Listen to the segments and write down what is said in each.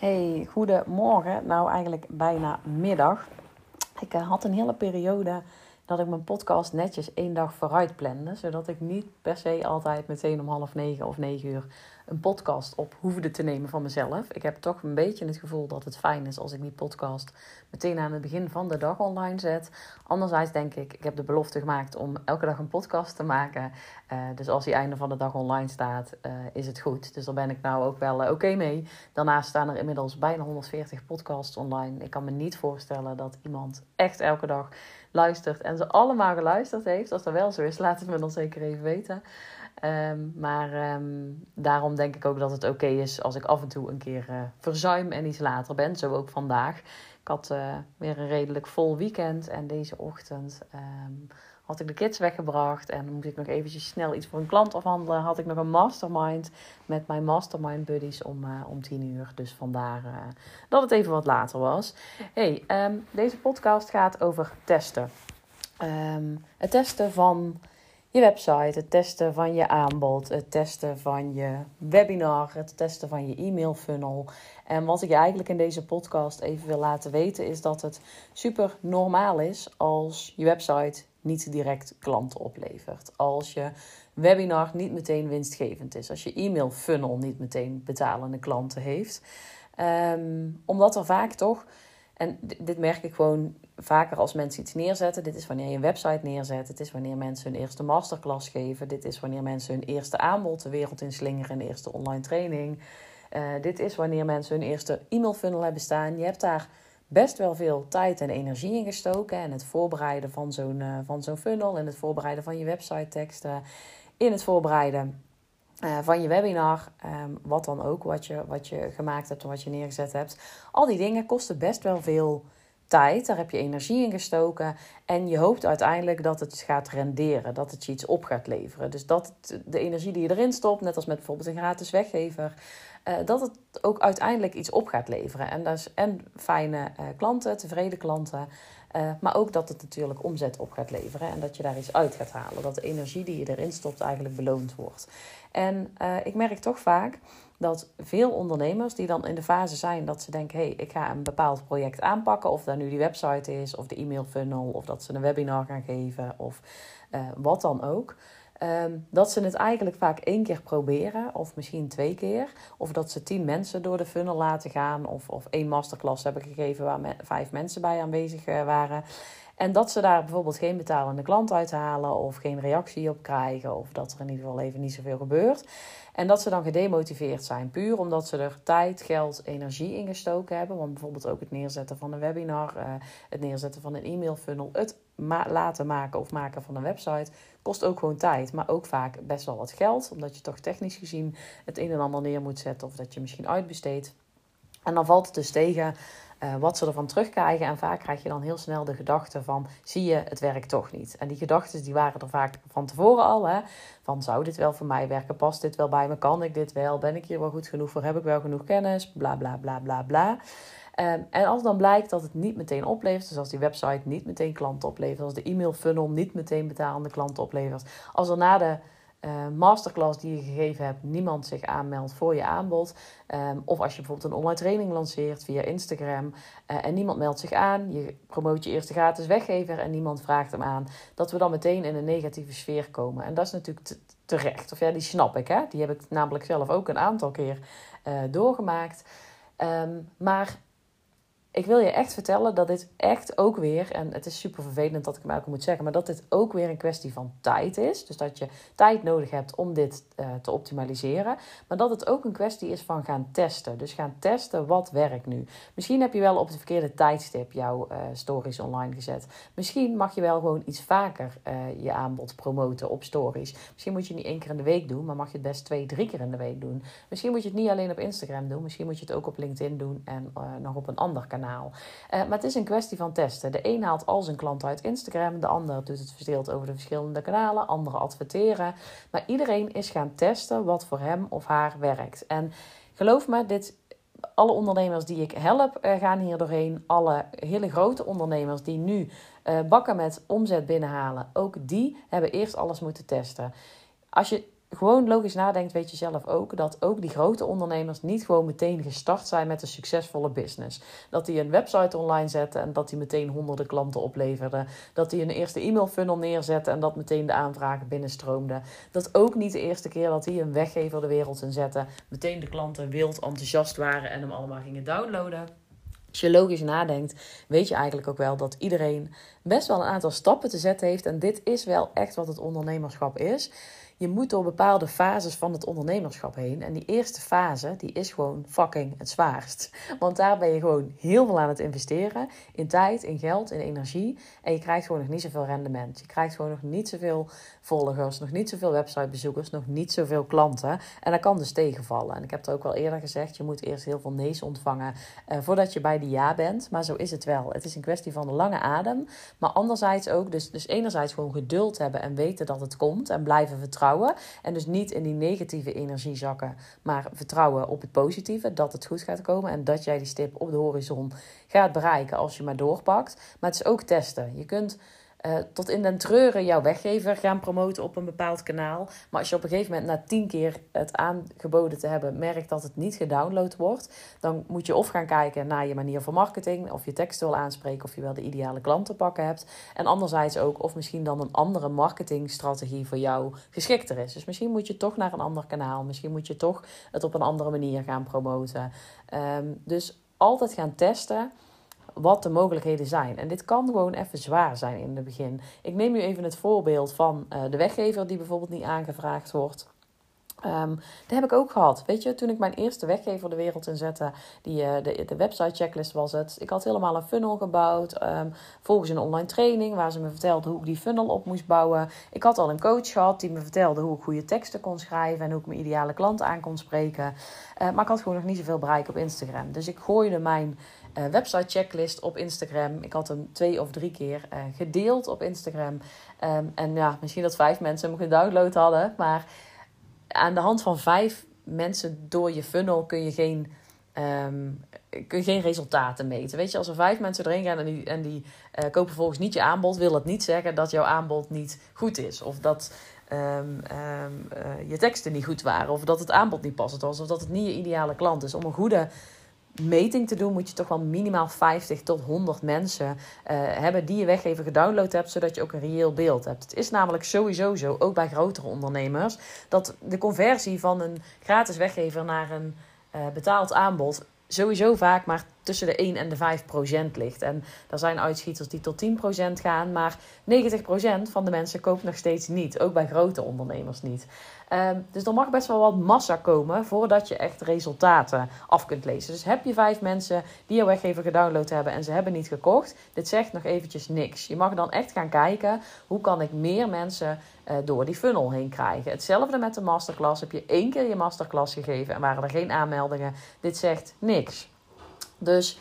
Hey, goedemorgen. Nou, eigenlijk bijna middag. Ik uh, had een hele periode dat ik mijn podcast netjes één dag vooruit plande. Zodat ik niet per se altijd meteen om half negen of negen uur een podcast op hoefde te nemen van mezelf. Ik heb toch een beetje het gevoel dat het fijn is als ik die podcast meteen aan het begin van de dag online zet. Anderzijds denk ik, ik heb de belofte gemaakt om elke dag een podcast te maken. Uh, dus als die einde van de dag online staat, uh, is het goed. Dus daar ben ik nou ook wel uh, oké mee. Daarnaast staan er inmiddels bijna 140 podcasts online. Ik kan me niet voorstellen dat iemand echt elke dag luistert en ze allemaal geluisterd heeft. Als dat wel zo is, laat het me dan zeker even weten. Um, maar um, daarom denk ik ook dat het oké is als ik af en toe een keer uh, verzuim en iets later ben. Zo ook vandaag. Ik had uh, weer een redelijk vol weekend en deze ochtend um, had ik de kids weggebracht. En moest ik nog eventjes snel iets voor een klant afhandelen. Had ik nog een mastermind met mijn mastermind buddies om, uh, om tien uur. Dus vandaar dat het even wat later was. Hey, deze podcast gaat over testen. het testen van je website, het testen van je aanbod, het testen van je webinar, het testen van je e-mail funnel. En wat ik je eigenlijk in deze podcast even wil laten weten is dat het super normaal is als je website niet direct klanten oplevert. Als je webinar niet meteen winstgevend is. Als je e-mail funnel niet meteen betalende klanten heeft. Um, omdat er vaak toch, en dit merk ik gewoon vaker als mensen iets neerzetten. Dit is wanneer je een website neerzet. Dit is wanneer mensen hun eerste masterclass geven. Dit is wanneer mensen hun eerste aanbod de wereld in slingeren. Een eerste online training. Uh, dit is wanneer mensen hun eerste e-mail funnel hebben staan. Je hebt daar best wel veel tijd en energie in gestoken. En het voorbereiden van zo'n uh, van zo'n funnel. En het voorbereiden van je website teksten. In het voorbereiden uh, van je webinar. Um, wat dan ook, wat je, wat je gemaakt hebt en wat je neergezet hebt. Al die dingen kosten best wel veel tijd, daar heb je energie in gestoken. En je hoopt uiteindelijk dat het gaat renderen, dat het je iets op gaat leveren. Dus dat de energie die je erin stopt, net als met bijvoorbeeld een gratis weggever, uh, dat het ook uiteindelijk iets op gaat leveren. En dat is en fijne uh, klanten, tevreden klanten. Uh, maar ook dat het natuurlijk omzet op gaat leveren en dat je daar iets uit gaat halen. Dat de energie die je erin stopt eigenlijk beloond wordt. En ik merk toch vaak dat veel ondernemers die dan in de fase zijn dat ze denken: hé, hey, ik ga een bepaald project aanpakken, of dat nu die website is, of de e-mail funnel, of dat ze een webinar gaan geven, of wat dan ook. Um, dat ze het eigenlijk vaak één keer proberen, of misschien twee keer. Of dat ze tien mensen door de funnel laten gaan, of, of één masterclass hebben gegeven waar vijf mensen bij aanwezig uh, waren. En dat ze daar bijvoorbeeld geen betalende klant uithalen of geen reactie op krijgen, of dat er in ieder geval even niet zoveel gebeurt. En dat ze dan gedemotiveerd zijn, puur omdat ze er tijd, geld, energie in gestoken hebben. Want bijvoorbeeld ook het neerzetten van een webinar, uh, het neerzetten van een e-mail funnel, het ma laten maken of maken van een website kost ook gewoon tijd, maar ook vaak best wel wat geld, omdat je toch technisch gezien het een en ander neer moet zetten of dat je misschien uitbesteedt. En dan valt het dus tegen uh, wat ze ervan terugkrijgen. En vaak krijg je dan heel snel de gedachte van, zie je, het werkt toch niet. En die gedachten die waren er vaak van tevoren al. Hè? Van, zou dit wel voor mij werken? Past dit wel bij me? Kan ik dit wel? Ben ik hier wel goed genoeg voor? Heb ik wel genoeg kennis? Bla, bla, bla, bla, bla. Um, en als dan blijkt dat het niet meteen oplevert, dus als die website niet meteen klanten oplevert, als de e-mail funnel niet meteen betalende klanten oplevert, als er na de uh, masterclass die je gegeven hebt, niemand zich aanmeldt voor je aanbod. Um, of als je bijvoorbeeld een online training lanceert via Instagram uh, en niemand meldt zich aan, je promoot je eerste gratis weggever en niemand vraagt hem aan, dat we dan meteen in een negatieve sfeer komen. En dat is natuurlijk terecht. Of ja, die snap ik, hè? Die heb ik namelijk zelf ook een aantal keer uh, doorgemaakt. Um, maar ik wil je echt vertellen dat dit echt ook weer, en het is super vervelend dat ik hem elke moet zeggen, maar dat dit ook weer een kwestie van tijd is. Dus dat je tijd nodig hebt om dit uh, te optimaliseren. Maar dat het ook een kwestie is van gaan testen. Dus gaan testen wat werkt nu. Misschien heb je wel op het verkeerde tijdstip jouw uh, stories online gezet. Misschien mag je wel gewoon iets vaker uh, je aanbod promoten op stories. Misschien moet je het niet één keer in de week doen, maar mag je het best twee, drie keer in de week doen. Misschien moet je het niet alleen op Instagram doen, misschien moet je het ook op LinkedIn doen en nog op een ander kanaal. Uh, maar het is een kwestie van testen. De een haalt al zijn klanten uit Instagram, de ander doet het verdeeld over de verschillende kanalen, anderen adverteren. Maar iedereen is gaan testen wat voor hem of haar werkt. En geloof me, dit alle ondernemers die ik help uh, gaan hier doorheen. Alle hele grote ondernemers die nu uh, bakken met omzet binnenhalen, ook die hebben eerst alles moeten testen. Als je gewoon logisch nadenkt, weet je zelf ook dat ook die grote ondernemers niet gewoon meteen gestart zijn met een succesvolle business. Dat die een website online zetten en dat die meteen honderden klanten opleverden. Dat die een eerste e-mail funnel neerzetten en dat meteen de aanvragen binnenstroomden. Dat ook niet de eerste keer dat die een weggever de wereld in zetten, meteen de klanten wild enthousiast waren en hem allemaal gingen downloaden. Als je logisch nadenkt, weet je eigenlijk ook wel dat iedereen best wel een aantal stappen te zetten heeft. En dit is wel echt wat het ondernemerschap is je moet door bepaalde fases van het ondernemerschap heen. En die eerste fase, die is gewoon fucking het zwaarst. Want daar ben je gewoon heel veel aan het investeren. In tijd, in geld, in energie. En je krijgt gewoon nog niet zoveel rendement. Je krijgt gewoon nog niet zoveel volgers, nog niet zoveel websitebezoekers, nog niet zoveel klanten. En dat kan dus tegenvallen. En ik heb het ook al eerder gezegd, je moet eerst heel veel nee's ontvangen eh, voordat je bij die ja bent. Maar zo is het wel. Het is een kwestie van een lange adem. Maar anderzijds ook, dus, dus enerzijds gewoon geduld hebben en weten dat het komt en blijven vertrouwen en dus niet in die negatieve energie zakken, maar vertrouwen op het positieve, dat het goed gaat komen en dat jij die stip op de horizon gaat bereiken als je maar doorpakt. Maar het is ook testen. Je kunt uh, tot in den treuren jouw weggever gaan promoten op een bepaald kanaal. Maar als je op een gegeven moment na tien keer het aangeboden te hebben merkt dat het niet gedownload wordt, dan moet je of gaan kijken naar je manier van marketing, of je tekst wil aanspreken, of je wel de ideale klant te pakken hebt. En anderzijds ook of misschien dan een andere marketingstrategie voor jou geschikter is. Dus misschien moet je toch naar een ander kanaal, misschien moet je toch het op een andere manier gaan promoten. Um, dus altijd gaan testen wat de mogelijkheden zijn. En dit kan gewoon even zwaar zijn in het begin. Ik neem nu even het voorbeeld van uh, de weggever die bijvoorbeeld niet aangevraagd wordt. Um, dat heb ik ook gehad. Weet je, toen ik mijn eerste weggever de wereld inzette, die, uh, de, de website checklist was het. Ik had helemaal een funnel gebouwd. Um, volgens een online training waar ze me vertelde hoe ik die funnel op moest bouwen. Ik had al een coach gehad die me vertelde hoe ik goede teksten kon schrijven en hoe ik mijn ideale klant aan kon spreken. Uh, maar ik had gewoon nog niet zoveel bereik op Instagram. Dus ik gooide mijn uh, website checklist op Instagram. Ik had hem twee of drie keer uh, gedeeld op Instagram. Um, en ja, misschien dat vijf mensen hem gedownload hadden. Maar aan de hand van vijf mensen door je funnel kun je geen, um, kun je geen resultaten meten. Weet je, als er vijf mensen erin gaan en die, en die uh, kopen volgens niet je aanbod, wil dat niet zeggen dat jouw aanbod niet goed is. Of dat uh, je teksten niet goed waren. Of dat het aanbod niet passend was. Of dat het niet je ideale klant is. Om een goede meting te doen, moet je toch wel minimaal 50 tot 100 mensen uh, hebben die je weggever gedownload hebt, zodat je ook een reëel beeld hebt. Het is namelijk sowieso zo, ook bij grotere ondernemers, dat de conversie van een gratis weggever naar een uh, betaald aanbod sowieso vaak maar tussen de 1 en de 5 procent ligt. En er zijn uitschieters die tot 10 procent gaan, maar 90 procent van de mensen koopt nog steeds niet. Ook bij grote ondernemers niet. Um, dus er mag best wel wat massa komen voordat je echt resultaten af kunt lezen. Dus heb je vijf mensen die jouw weggever gedownload hebben en ze hebben niet gekocht, dit zegt nog eventjes niks. Je mag dan echt gaan kijken, hoe kan ik meer mensen uh, door die funnel heen krijgen. Hetzelfde met de masterclass. Heb je één keer je masterclass gegeven en waren er geen aanmeldingen, dit zegt niks. Dus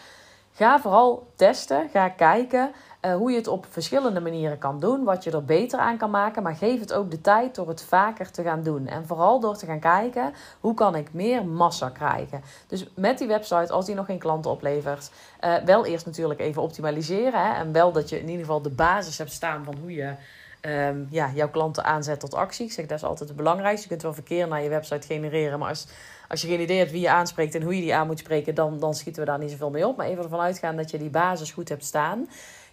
ga vooral testen, ga kijken uh, hoe je het op verschillende manieren kan doen, wat je er beter aan kan maken, maar geef het ook de tijd door het vaker te gaan doen. En vooral door te gaan kijken, hoe kan ik meer massa krijgen? Dus met die website, als die nog geen klanten oplevert, uh, wel eerst natuurlijk even optimaliseren. Hè, en wel dat je in ieder geval de basis hebt staan van hoe je um, ja, jouw klanten aanzet tot actie. Ik zeg, dat is altijd het belangrijkste. Je kunt wel verkeer naar je website genereren, maar als, als je geen idee hebt wie je aanspreekt en hoe je die aan moet spreken, dan, dan schieten we daar niet zoveel mee op. Maar even ervan uitgaan dat je die basis goed hebt staan.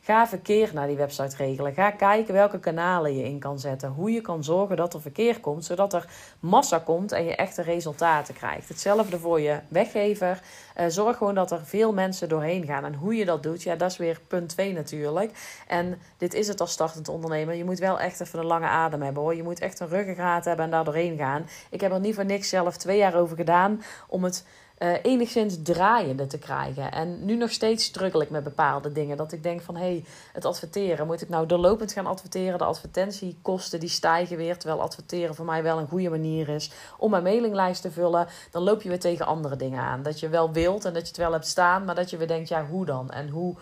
Ga verkeer naar die website regelen. Ga kijken welke kanalen je in kan zetten. Hoe je kan zorgen dat er verkeer komt, zodat er massa komt en je echte resultaten krijgt. Hetzelfde voor je weggever. Uh, zorg gewoon dat er veel mensen doorheen gaan. En hoe je dat doet, ja, dat is weer punt 2 natuurlijk. En dit is het als startend ondernemer. Je moet wel echt even een lange adem hebben hoor. Je moet echt een ruggengraat hebben en daar doorheen gaan. Ik heb er niet voor niks zelf twee jaar over gedaan om het uh, enigszins draaiende te krijgen. En nu nog steeds struggle ik met bepaalde dingen. Dat ik denk van, hé, hey, het adverteren. Moet ik nou doorlopend gaan adverteren? De advertentiekosten die stijgen weer. Terwijl adverteren voor mij wel een goede manier is om mijn mailinglijst te vullen. Dan loop je weer tegen andere dingen aan. Dat je wel wilt en dat je het wel hebt staan. Maar dat je weer denkt, ja, hoe dan? En hoe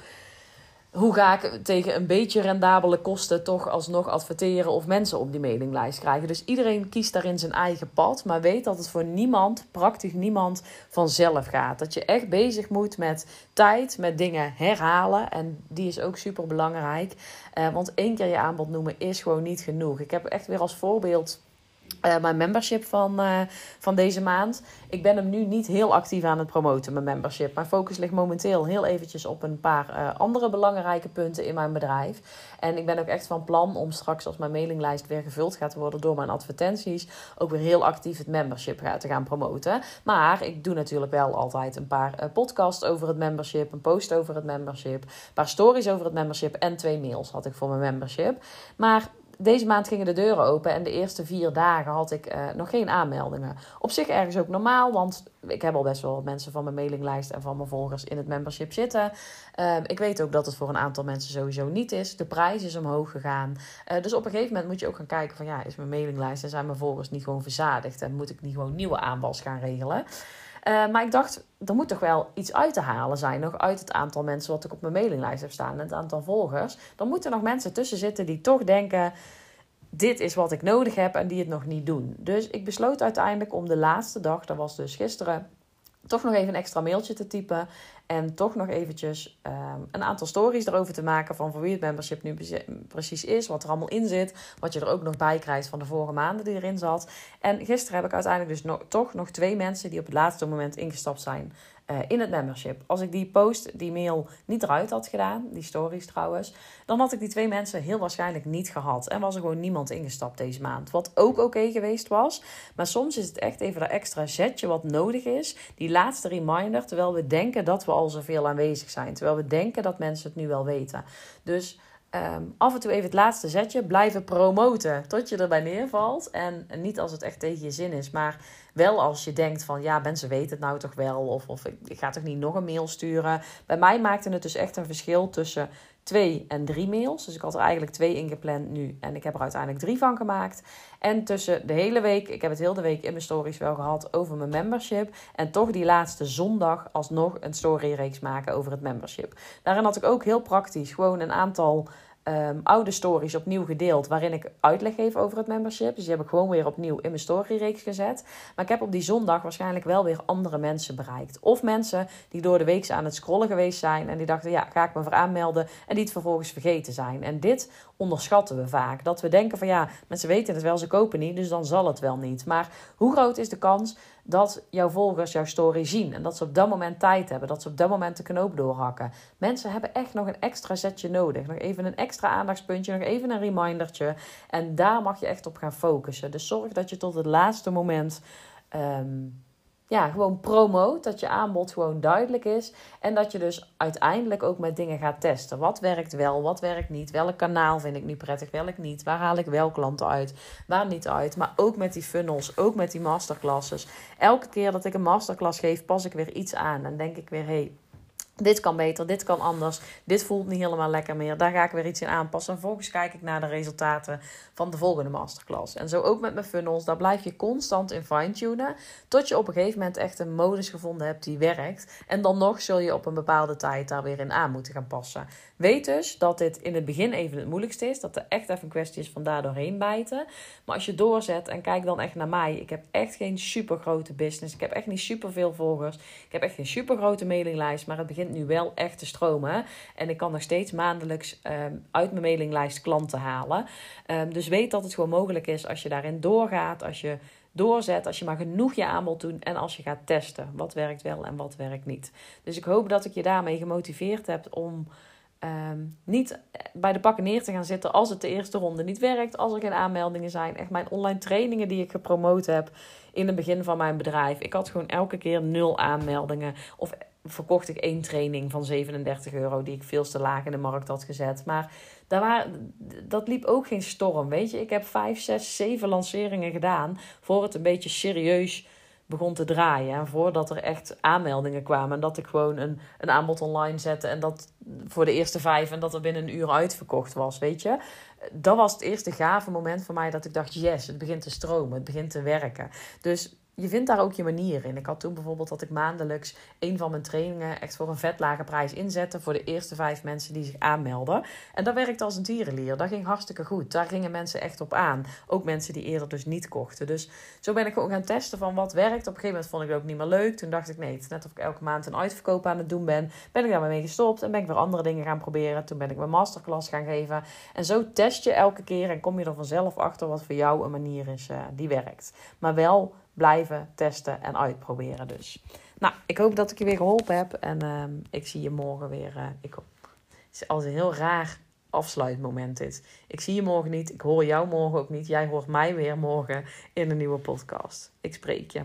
hoe ga ik tegen een beetje rendabele kosten toch alsnog adverteren of mensen op die mailinglijst krijgen? Dus iedereen kiest daarin zijn eigen pad, maar weet dat het voor niemand, praktisch niemand, vanzelf gaat. Dat je echt bezig moet met tijd, met dingen herhalen. En die is ook super belangrijk. Uh, want één keer je aanbod noemen is gewoon niet genoeg. Ik heb echt weer als voorbeeld uh, mijn membership van, uh, van deze maand. Ik ben hem nu niet heel actief aan het promoten, mijn membership. Mijn focus ligt momenteel heel eventjes op een paar uh, andere belangrijke punten in mijn bedrijf. En ik ben ook echt van plan om straks, als mijn mailinglijst weer gevuld gaat worden door mijn advertenties, ook weer heel actief het membership te gaan promoten. Maar ik doe natuurlijk wel altijd een paar podcasts over het membership, een post over het membership, een paar stories over het membership en twee mails had ik voor mijn membership. Maar deze maand gingen de deuren open en de eerste vier dagen had ik uh, nog geen aanmeldingen. Op zich ergens ook normaal, want ik heb al best wel mensen van mijn mailinglijst en van mijn volgers in het membership zitten. Uh, ik weet ook dat het voor een aantal mensen sowieso niet is. De prijs is omhoog gegaan. Uh, dus op een gegeven moment moet je ook gaan kijken van ja, is mijn mailinglijst en zijn mijn volgers niet gewoon verzadigd en moet ik niet gewoon nieuwe aanbod gaan regelen. Uh, maar ik dacht, er moet toch wel iets uit te halen zijn. Nog uit het aantal mensen wat ik op mijn mailinglijst heb staan. En het aantal volgers. Dan moeten nog mensen tussen zitten die toch denken... Dit is wat ik nodig heb en die het nog niet doen. Dus ik besloot uiteindelijk om de laatste dag, dat was dus gisteren, toch nog even een extra mailtje te typen. En toch nog eventjes um, een aantal stories erover te maken van voor wie het membership nu precies is, wat er allemaal in zit, wat je er ook nog bij krijgt van de vorige maanden die erin zat. En gisteren heb ik uiteindelijk dus toch nog twee mensen die op het laatste moment ingestapt zijn uh, in het membership. Als ik die post, die mail niet eruit had gedaan, die stories trouwens, dan had ik die twee mensen heel waarschijnlijk niet gehad. En was er gewoon niemand ingestapt deze maand. Wat ook oké geweest was. Maar soms is het echt even dat extra zetje wat nodig is. Die laatste reminder, terwijl we denken dat we al zoveel aanwezig zijn. Terwijl we denken dat mensen het nu wel weten. Dus um, af en toe even het laatste zetje. Blijven promoten tot je erbij neervalt. En, en, niet als het echt tegen je zin is. Maar wel als je denkt van ja, mensen weten het nou toch wel. Of, of ik, ik ga toch niet nog een mail sturen. Bij mij maakte het dus echt een verschil tussen twee en drie mails. Dus ik had er eigenlijk twee ingepland nu. En ik heb er uiteindelijk drie van gemaakt. En tussen de hele week, ik heb het heel de week in mijn stories wel gehad over mijn membership. En toch die laatste zondag alsnog een storyreeks maken over het membership. Daarin had ik ook heel praktisch gewoon een aantal um, oude stories opnieuw gedeeld. Waarin ik uitleg geef over het membership. Dus die heb ik gewoon weer opnieuw in mijn storyreeks gezet. Maar ik heb op die zondag waarschijnlijk wel weer andere mensen bereikt. Of mensen die door de week aan het scrollen geweest zijn. En die dachten, ja, ga ik me voor aanmelden. En die het vervolgens vergeten zijn. En dit onderschatten we vaak. Dat we denken van ja, mensen weten het wel, ze kopen niet. Dus dan zal het wel niet. Maar hoe groot is de kans dat jouw volgers jouw story zien. En dat ze op dat moment tijd hebben. Dat ze op dat moment de knoop doorhakken. Mensen hebben echt nog een extra zetje nodig. Nog even een extra aandachtspuntje. Nog even een remindertje. En daar mag je echt op gaan focussen. Dus zorg dat je tot het laatste moment. Um, ja, gewoon promoot. Dat je aanbod gewoon duidelijk is. En dat je dus uiteindelijk ook met dingen gaat testen. Wat werkt wel, wat werkt niet. Welk kanaal vind ik nu prettig, welk niet. Waar haal ik wel klanten uit, waar niet uit. Maar ook met die funnels, ook met die masterclasses. Elke keer dat ik een masterclass geef, pas ik weer iets aan. En denk ik weer, hey, dit kan beter, dit kan anders. Dit voelt niet helemaal lekker meer. Daar ga ik weer iets in aanpassen. En vervolgens kijk ik naar de resultaten van de volgende masterclass. En zo ook met mijn funnels. Daar blijf je constant in fine-tunen. Tot je op een gegeven moment echt een modus gevonden hebt die werkt. En dan nog zul je op een bepaalde tijd daar weer in aan moeten gaan passen. Weet dus dat dit in het begin even het moeilijkste is. Dat er echt even een kwestie is van daar doorheen bijten. Maar als je doorzet en kijk dan echt naar mij. Ik heb echt geen super grote business. Ik heb echt niet super veel volgers. Ik heb echt geen super grote mailinglijst. Maar het begint nu wel echt te stromen. En ik kan nog steeds maandelijks um, uit mijn mailinglijst klanten halen. Um, dus weet dat het gewoon mogelijk is als je daarin doorgaat. Als je doorzet, als je maar genoeg je aanbod doet en als je gaat testen. Wat werkt wel en wat werkt niet. Dus ik hoop dat ik je daarmee gemotiveerd heb om Um, niet bij de pakken neer te gaan zitten als het de eerste ronde niet werkt, als er geen aanmeldingen zijn. Echt mijn online trainingen die ik gepromoot heb in het begin van mijn bedrijf. Ik had gewoon elke keer nul aanmeldingen. Of verkocht ik één training van 37 euro die ik veel te laag in de markt had gezet. Maar daar waren, dat liep ook geen storm, weet je. Ik heb vijf, zes, zeven lanceringen gedaan voor het een beetje serieus begon te draaien. En voordat er echt aanmeldingen kwamen. En dat ik gewoon een, een aanbod online zette. En dat voor de eerste vijf. En dat er binnen een uur uitverkocht was, weet je. Dat was het eerste gave moment voor mij dat ik dacht: yes, het begint te stromen. Het begint te werken. Dus je vindt daar ook je manier in. Ik had toen bijvoorbeeld dat ik maandelijks een van mijn trainingen echt voor een vet lage prijs inzette voor de eerste vijf mensen die zich aanmelden. En dat werkte als een tierenlier. Dat ging hartstikke goed. Daar gingen mensen echt op aan. Ook mensen die eerder dus niet kochten. Dus zo ben ik gewoon gaan testen van wat werkt. Op een gegeven moment vond ik het ook niet meer leuk. Toen dacht ik nee, het is net of ik elke maand een uitverkoop aan het doen ben. Ben ik daarmee mee gestopt en ben ik weer andere dingen gaan proberen. Toen ben ik mijn masterclass gaan geven. En zo test je elke keer en kom je er vanzelf achter wat voor jou een manier is uh, die werkt. Maar wel blijven testen en uitproberen dus. Nou, ik hoop dat ik je weer geholpen heb. En uh, ik zie je morgen weer. Uh, ik, is als een heel raar afsluitmoment dit. Ik zie je morgen niet. Ik hoor jou morgen ook niet. Jij hoort mij weer morgen in een nieuwe podcast. Ik spreek je.